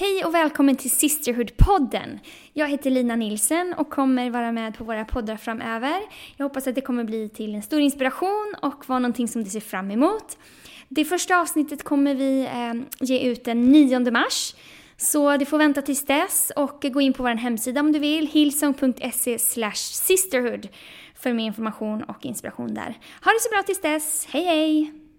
Hej och välkommen till Sisterhood-podden. Jag heter Lina Nilsen och kommer vara med på våra poddar framöver. Jag hoppas att det kommer bli till en stor inspiration och vara någonting som du ser fram emot. Det första avsnittet kommer vi eh, ge ut den 9 mars. Så du får vänta tills dess och gå in på vår hemsida om du vill, hillsong.se sisterhood för mer information och inspiration där. Ha det så bra tills dess, hej hej!